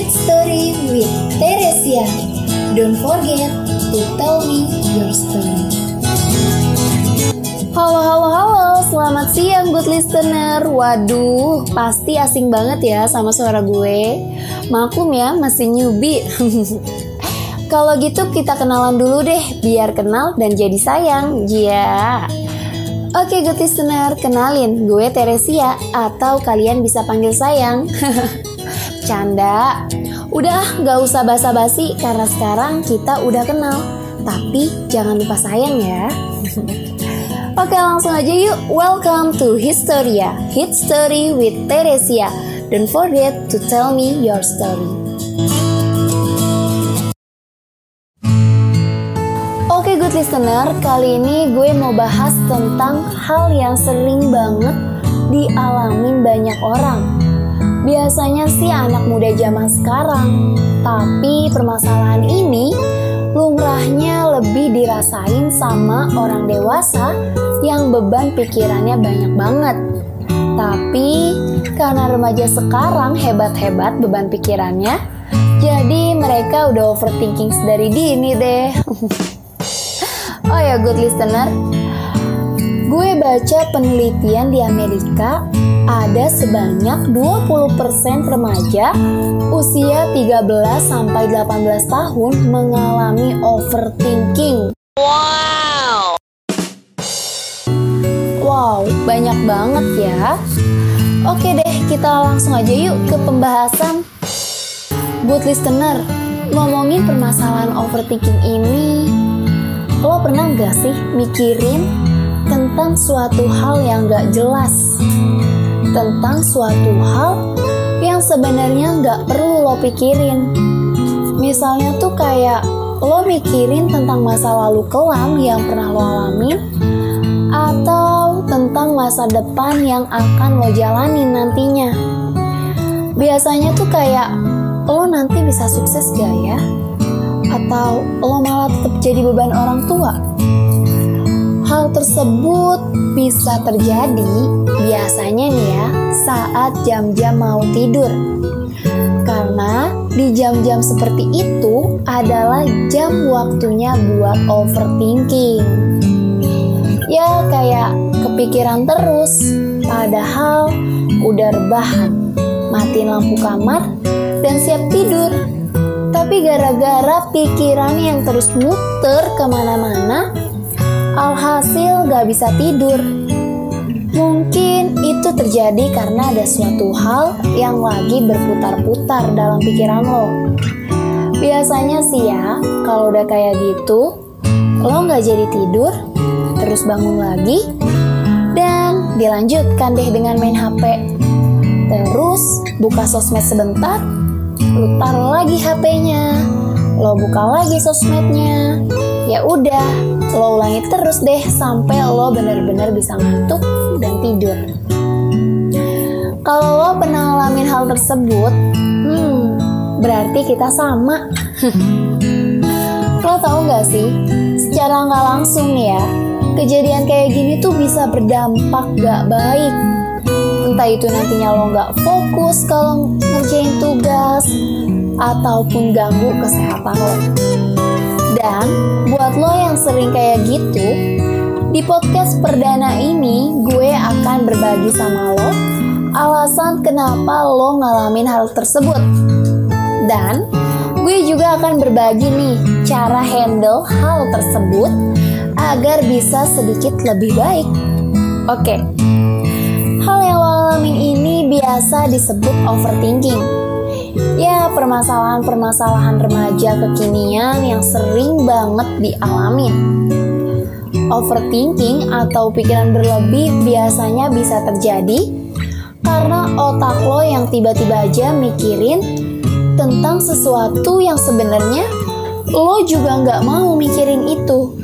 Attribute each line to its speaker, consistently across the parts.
Speaker 1: Hit Story with Teresia. Don't forget to tell me your story.
Speaker 2: Halo, halo, halo, selamat siang good listener Waduh, pasti asing banget ya sama suara gue Maklum ya, masih newbie Kalau gitu kita kenalan dulu deh, biar kenal dan jadi sayang Ya yeah. Oke good listener, kenalin gue Teresia Atau kalian bisa panggil sayang Canda Udah, gak usah basa-basi karena sekarang kita udah kenal. Tapi jangan lupa sayang ya. Oke langsung aja yuk, welcome to Historia. Hit Story with Teresia. Don't forget to tell me your story. Oke good listener, kali ini gue mau bahas tentang hal yang sering banget dialamin banyak orang Biasanya sih anak muda zaman sekarang Tapi permasalahan ini lumrahnya lebih dirasain sama orang dewasa yang beban pikirannya banyak banget. Tapi karena remaja sekarang hebat-hebat beban pikirannya, jadi mereka udah overthinking dari dini deh. oh ya good listener, gue baca penelitian di Amerika ada sebanyak 20% remaja usia 13 sampai 18 tahun mengalami overthinking. Wow. Wow, banyak banget ya. Oke deh, kita langsung aja yuk ke pembahasan. Good listener, ngomongin permasalahan overthinking ini, lo pernah gak sih mikirin tentang suatu hal yang gak jelas? tentang suatu hal yang sebenarnya nggak perlu lo pikirin. Misalnya tuh kayak lo mikirin tentang masa lalu kelam yang pernah lo alami, atau tentang masa depan yang akan lo jalani nantinya. Biasanya tuh kayak lo nanti bisa sukses gak ya? Atau lo malah tetap jadi beban orang tua? Hal tersebut bisa terjadi biasanya nih ya saat jam-jam mau tidur. Karena di jam-jam seperti itu adalah jam waktunya buat overthinking. Ya kayak kepikiran terus, padahal udah rebahan, matiin lampu kamar, dan siap tidur. Tapi gara-gara pikiran yang terus muter ke mana-mana, alhasil gak bisa tidur. Mungkin itu terjadi karena ada suatu hal yang lagi berputar-putar dalam pikiran lo. Biasanya sih ya, kalau udah kayak gitu, lo gak jadi tidur, terus bangun lagi, dan dilanjutkan deh dengan main HP. Terus buka sosmed sebentar, lo taruh lagi HP-nya, lo buka lagi sosmednya, ya udah lo ulangi terus deh sampai lo bener-bener bisa ngantuk dan tidur. Kalau lo pernah ngalamin hal tersebut hmm berarti kita sama. Lo tau gak sih secara nggak langsung ya kejadian kayak gini tuh bisa berdampak gak baik. Entah itu nantinya lo nggak fokus kalau ngerjain tugas ataupun ganggu kesehatan lo dan buat lo yang sering kayak gitu, di podcast perdana ini gue akan berbagi sama lo alasan kenapa lo ngalamin hal tersebut. Dan gue juga akan berbagi nih cara handle hal tersebut agar bisa sedikit lebih baik. Oke. Hal yang lo alamin ini biasa disebut overthinking Ya, permasalahan-permasalahan remaja kekinian yang sering banget dialami. Overthinking atau pikiran berlebih biasanya bisa terjadi karena otak lo yang tiba-tiba aja mikirin tentang sesuatu yang sebenarnya lo juga nggak mau mikirin itu.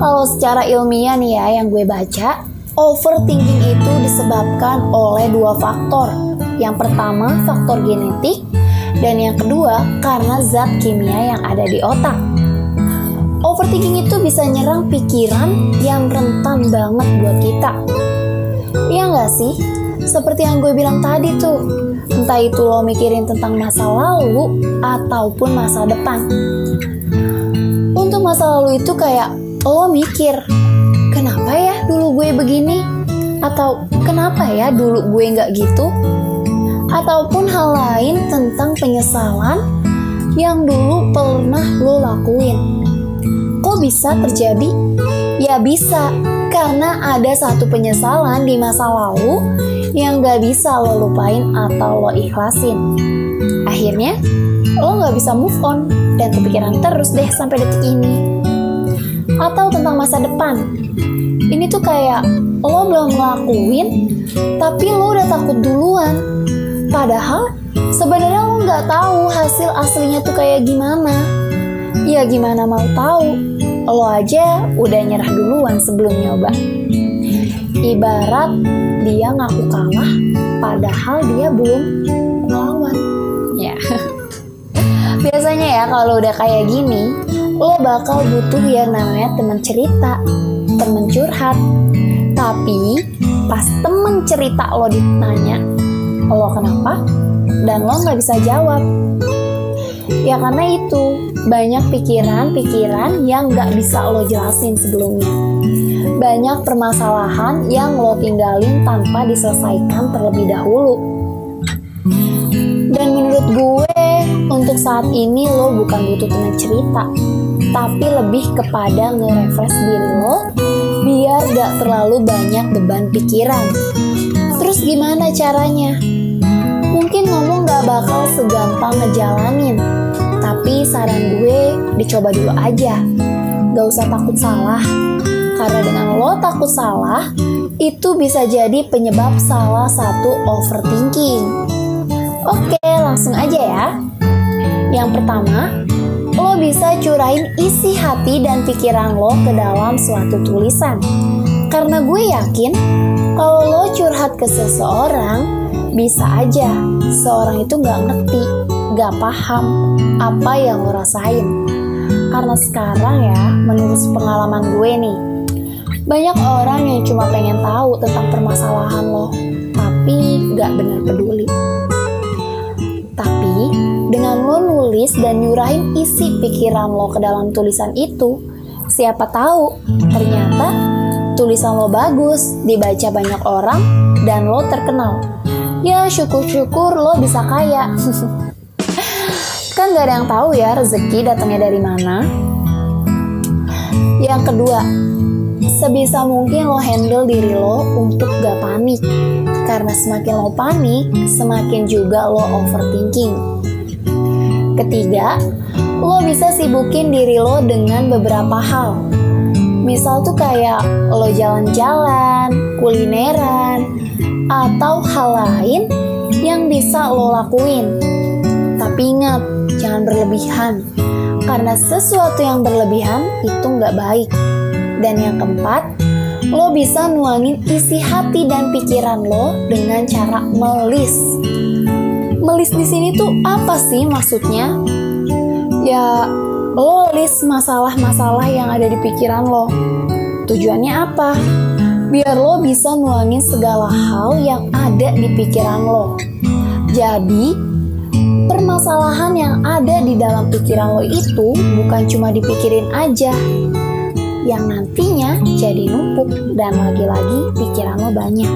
Speaker 2: Kalau secara ilmiah nih ya yang gue baca, overthinking itu disebabkan oleh dua faktor yang pertama, faktor genetik, dan yang kedua, karena zat kimia yang ada di otak. Overthinking itu bisa nyerang pikiran yang rentan banget buat kita. Iya nggak sih? Seperti yang gue bilang tadi tuh, entah itu lo mikirin tentang masa lalu ataupun masa depan. Untuk masa lalu itu kayak lo mikir, kenapa ya dulu gue begini? Atau kenapa ya dulu gue nggak gitu? Ataupun hal lain tentang penyesalan yang dulu pernah lo lakuin. Kok bisa terjadi? Ya bisa, karena ada satu penyesalan di masa lalu yang gak bisa lo lupain atau lo ikhlasin. Akhirnya, lo gak bisa move on dan kepikiran terus deh sampai detik ini. Atau tentang masa depan. Ini tuh kayak lo belum ngelakuin, tapi lo udah takut duluan. Padahal sebenarnya lo nggak tahu hasil aslinya tuh kayak gimana. Ya gimana mau tahu? Lo aja udah nyerah duluan sebelum nyoba. Ibarat dia ngaku kalah, padahal dia belum ngelawan. Ya. Biasanya ya kalau udah kayak gini, lo bakal butuh yang namanya teman cerita, temen curhat. Tapi pas temen cerita lo ditanya, lo kenapa? Dan lo nggak bisa jawab. Ya karena itu, banyak pikiran-pikiran yang nggak bisa lo jelasin sebelumnya. Banyak permasalahan yang lo tinggalin tanpa diselesaikan terlebih dahulu. Dan menurut gue, untuk saat ini lo bukan butuh teman cerita, tapi lebih kepada nge-refresh diri lo biar gak terlalu banyak beban pikiran. Terus gimana caranya? Mungkin ngomong gak bakal segampang ngejalanin, tapi saran gue dicoba dulu aja. Gak usah takut salah, karena dengan lo takut salah, itu bisa jadi penyebab salah satu overthinking. Oke, langsung aja ya. Yang pertama, lo bisa curahin isi hati dan pikiran lo ke dalam suatu tulisan. Karena gue yakin, kalau lo curhat ke seseorang, bisa aja seorang itu gak ngerti, gak paham apa yang lo rasain. Karena sekarang ya, menurut pengalaman gue nih, banyak orang yang cuma pengen tahu tentang permasalahan lo, tapi gak benar peduli. Tapi dengan lo nulis dan nyurahin isi pikiran lo ke dalam tulisan itu, siapa tahu ternyata tulisan lo bagus, dibaca banyak orang, dan lo terkenal. Ya syukur-syukur lo bisa kaya. kan gak ada yang tahu ya rezeki datangnya dari mana. Yang kedua, sebisa mungkin lo handle diri lo untuk gak panik. Karena semakin lo panik, semakin juga lo overthinking. Ketiga, lo bisa sibukin diri lo dengan beberapa hal. Misal tuh kayak lo jalan-jalan, kulineran, atau hal lain yang bisa lo lakuin. Tapi ingat, jangan berlebihan. Karena sesuatu yang berlebihan itu nggak baik. Dan yang keempat, lo bisa nuangin isi hati dan pikiran lo dengan cara melis. Melis di sini tuh apa sih maksudnya? Ya, lo list masalah-masalah yang ada di pikiran lo. Tujuannya apa? Biar lo bisa nuangin segala hal yang ada di pikiran lo. Jadi, permasalahan yang ada di dalam pikiran lo itu bukan cuma dipikirin aja, yang nantinya jadi numpuk dan lagi-lagi pikiran lo banyak.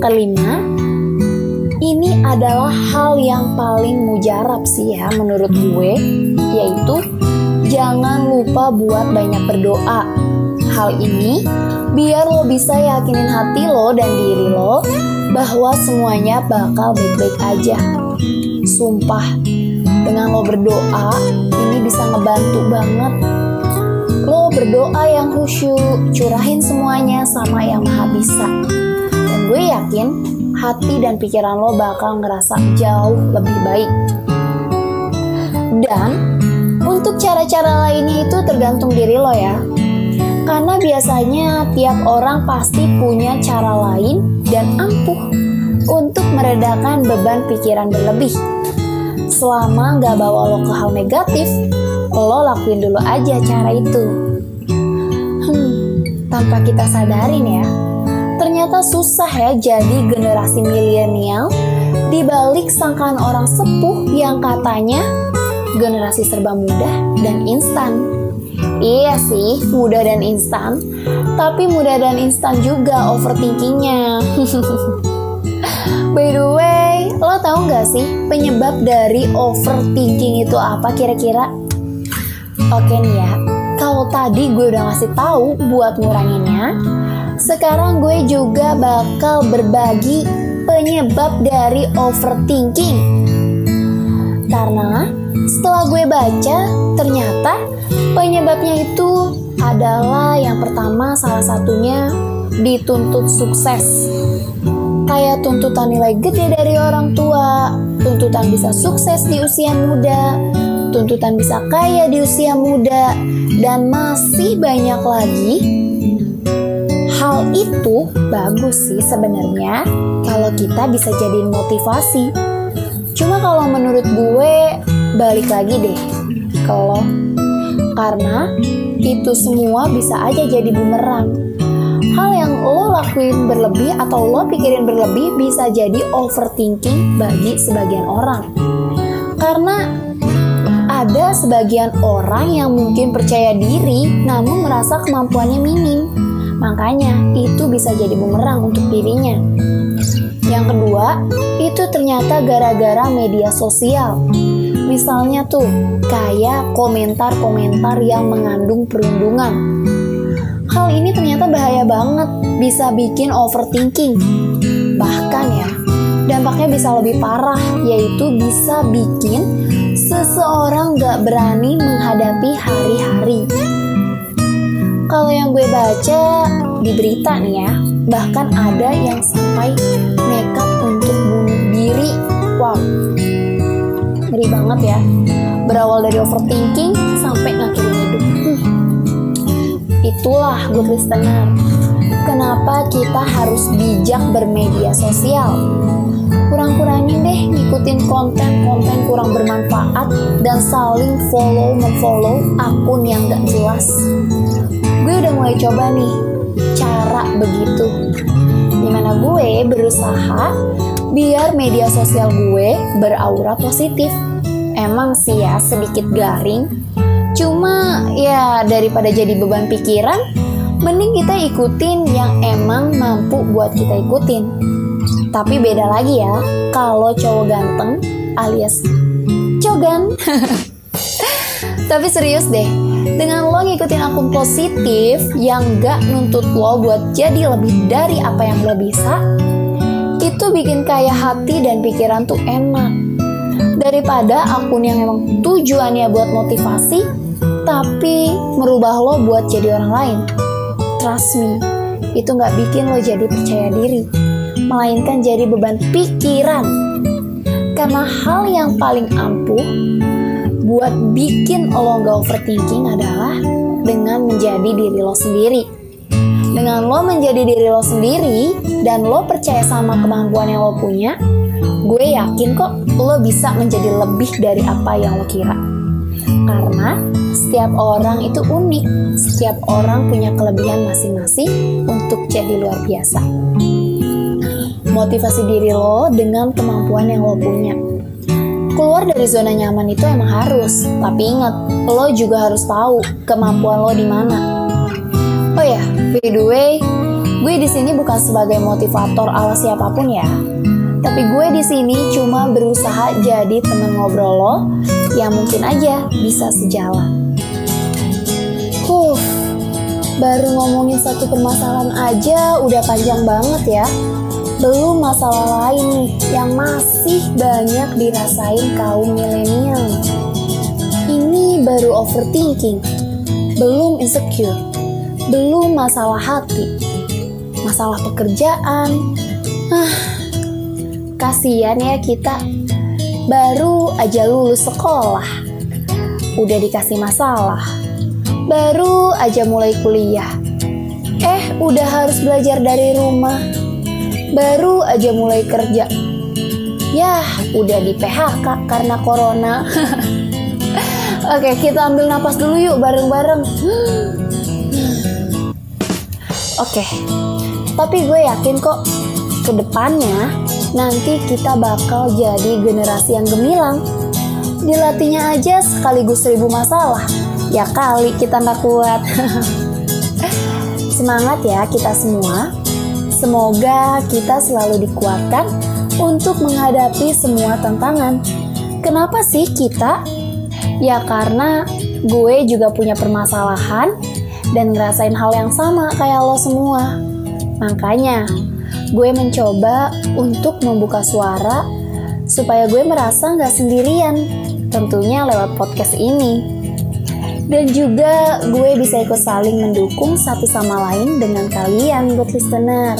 Speaker 2: Kelima, ini adalah hal yang paling mujarab sih ya menurut gue, yaitu jangan lupa buat banyak berdoa. Hal ini biar lo bisa yakinin hati lo dan diri lo bahwa semuanya bakal baik-baik aja. Sumpah, dengan lo berdoa, ini bisa ngebantu banget lo berdoa yang khusyuk, curahin semuanya sama yang maha bisa. Dan gue yakin hati dan pikiran lo bakal ngerasa jauh lebih baik. Dan untuk cara-cara lainnya itu tergantung diri lo ya. Karena biasanya tiap orang pasti punya cara lain dan ampuh untuk meredakan beban pikiran berlebih. Selama nggak bawa lo ke hal negatif, lo lakuin dulu aja cara itu. Hmm, tanpa kita sadarin ya, ternyata susah ya jadi generasi milenial dibalik sangkaan orang sepuh yang katanya generasi serba mudah dan instan. Iya sih, mudah dan instan, tapi mudah dan instan juga overthinkingnya. By the way, lo tau gak sih penyebab dari overthinking itu apa kira-kira? Oke nih ya, kalau tadi gue udah ngasih tahu buat nguranginnya, sekarang gue juga bakal berbagi penyebab dari overthinking. Karena setelah gue baca, ternyata penyebabnya itu adalah yang pertama salah satunya dituntut sukses kayak tuntutan nilai gede dari orang tua, tuntutan bisa sukses di usia muda, tuntutan bisa kaya di usia muda, dan masih banyak lagi. Hal itu bagus sih sebenarnya kalau kita bisa jadiin motivasi. Cuma kalau menurut gue balik lagi deh ke lo. Karena itu semua bisa aja jadi bumerang hal yang lo lakuin berlebih atau lo pikirin berlebih bisa jadi overthinking bagi sebagian orang. Karena ada sebagian orang yang mungkin percaya diri namun merasa kemampuannya minim. Makanya itu bisa jadi bumerang untuk dirinya. Yang kedua, itu ternyata gara-gara media sosial. Misalnya tuh, kayak komentar-komentar yang mengandung perundungan Hal ini ternyata bahaya banget, bisa bikin overthinking. Bahkan ya, dampaknya bisa lebih parah, yaitu bisa bikin seseorang gak berani menghadapi hari-hari. Kalau yang gue baca di berita nih ya, bahkan ada yang sampai nekat untuk bunuh diri. Wow, ngeri banget ya. Berawal dari overthinking sampai ngakhirin hidup. Hmm Itulah good listener. Kenapa kita harus bijak bermedia sosial? Kurang-kurangin deh ngikutin konten-konten kurang bermanfaat dan saling follow-memfollow akun yang gak jelas. Gue udah mulai coba nih cara begitu. Di mana gue berusaha biar media sosial gue beraura positif. Emang sih ya sedikit garing, Cuma ya daripada jadi beban pikiran, mending kita ikutin yang emang mampu buat kita ikutin. Tapi beda lagi ya, kalau cowok ganteng alias cogan. Tapi serius deh, dengan lo ngikutin akun positif yang gak nuntut lo buat jadi lebih dari apa yang lo bisa, itu bikin kayak hati dan pikiran tuh enak. Daripada akun yang emang tujuannya buat motivasi, tapi merubah lo buat jadi orang lain. Trust me, itu nggak bikin lo jadi percaya diri, melainkan jadi beban pikiran. Karena hal yang paling ampuh buat bikin lo nggak overthinking adalah dengan menjadi diri lo sendiri. Dengan lo menjadi diri lo sendiri dan lo percaya sama kemampuan yang lo punya, gue yakin kok lo bisa menjadi lebih dari apa yang lo kira. Karena setiap orang itu unik, setiap orang punya kelebihan masing-masing untuk jadi luar biasa. Motivasi diri lo dengan kemampuan yang lo punya. Keluar dari zona nyaman itu emang harus, tapi ingat, lo juga harus tahu kemampuan lo di mana. Oh ya, by the way, gue di sini bukan sebagai motivator ala siapa pun ya, tapi gue di sini cuma berusaha jadi teman ngobrol lo yang mungkin aja bisa sejalan. Huh, baru ngomongin satu permasalahan aja udah panjang banget ya. Belum masalah lain yang masih banyak dirasain kaum milenial. Ini baru overthinking, belum insecure, belum masalah hati, masalah pekerjaan. Ah, kasihan ya kita Baru aja lulus sekolah, udah dikasih masalah. Baru aja mulai kuliah, eh udah harus belajar dari rumah. Baru aja mulai kerja, yah udah di PHK karena corona. Oke, kita ambil napas dulu yuk bareng-bareng. Oke, Tapi gue yakin kok ke depannya nanti kita bakal jadi generasi yang gemilang. Dilatihnya aja sekaligus seribu masalah. Ya kali kita nggak kuat. Semangat ya kita semua. Semoga kita selalu dikuatkan untuk menghadapi semua tantangan. Kenapa sih kita? Ya karena gue juga punya permasalahan dan ngerasain hal yang sama kayak lo semua. Makanya, gue mencoba untuk membuka suara supaya gue merasa nggak sendirian, tentunya lewat podcast ini. Dan juga gue bisa ikut saling mendukung satu sama lain dengan kalian, good listener.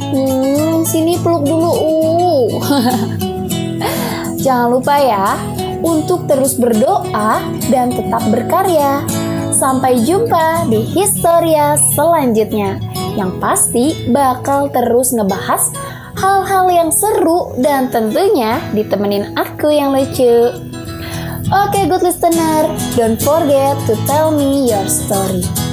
Speaker 2: Hmm, sini peluk dulu. Uh. Jangan lupa ya, untuk terus berdoa dan tetap berkarya. Sampai jumpa di Historia selanjutnya yang pasti bakal terus ngebahas hal-hal yang seru dan tentunya ditemenin aku yang lucu. Oke, okay, good listener, don't forget to tell me your story.